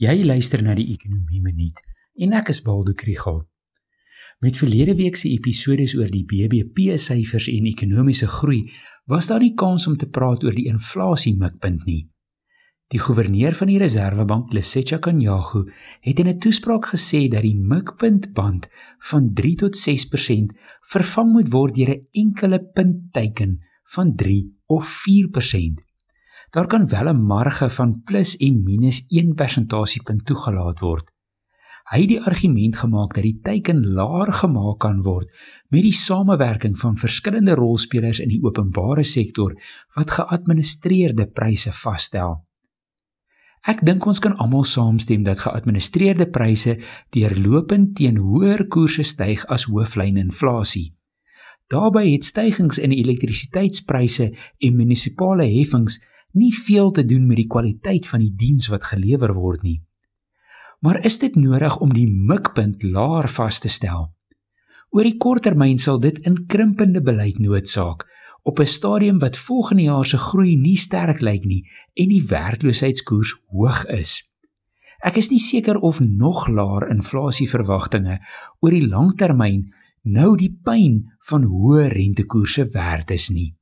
Jy luister na die Ekonomie Minuut en ek is Waldo Krügel. Met verlede week se episode oor die BBP syfers en ekonomiese groei, was daar nie kans om te praat oor die inflasie mikpunt nie. Die goewerneur van die Reserwebank, Lesetja Kganyago, het in 'n toespraak gesê dat die mikpuntband van 3 tot 6% vervang moet word deur 'n enkele puntteiken van 3 of 4%. Daar kan wel 'n marge van plus en minus 1 persentasiepunt toegelaat word. Hy het die argument gemaak dat die teiken laer gemaak kan word met die samewerking van verskillende rolspelers in die openbare sektor wat geadministreerde pryse vasstel. Ek dink ons kan almal saamstem dat geadministreerde pryse deurlopend teen hoër koerse styg as hooflyn inflasie. Daarbey het stygings in elektrisiteitspryse en munisipale heffings nie veel te doen met die kwaliteit van die diens wat gelewer word nie. Maar is dit nodig om die mikpunt laer vas te stel? Oor die korttermyn sal dit inkrimpende beleid noodsaak op 'n stadium wat volgende jaar se groei nie sterk lyk nie en die werkloosheidskoers hoog is. Ek is nie seker of nog laer inflasieverwagtinge oor die langtermyn nou die pyn van hoë rentekoerse werd is nie.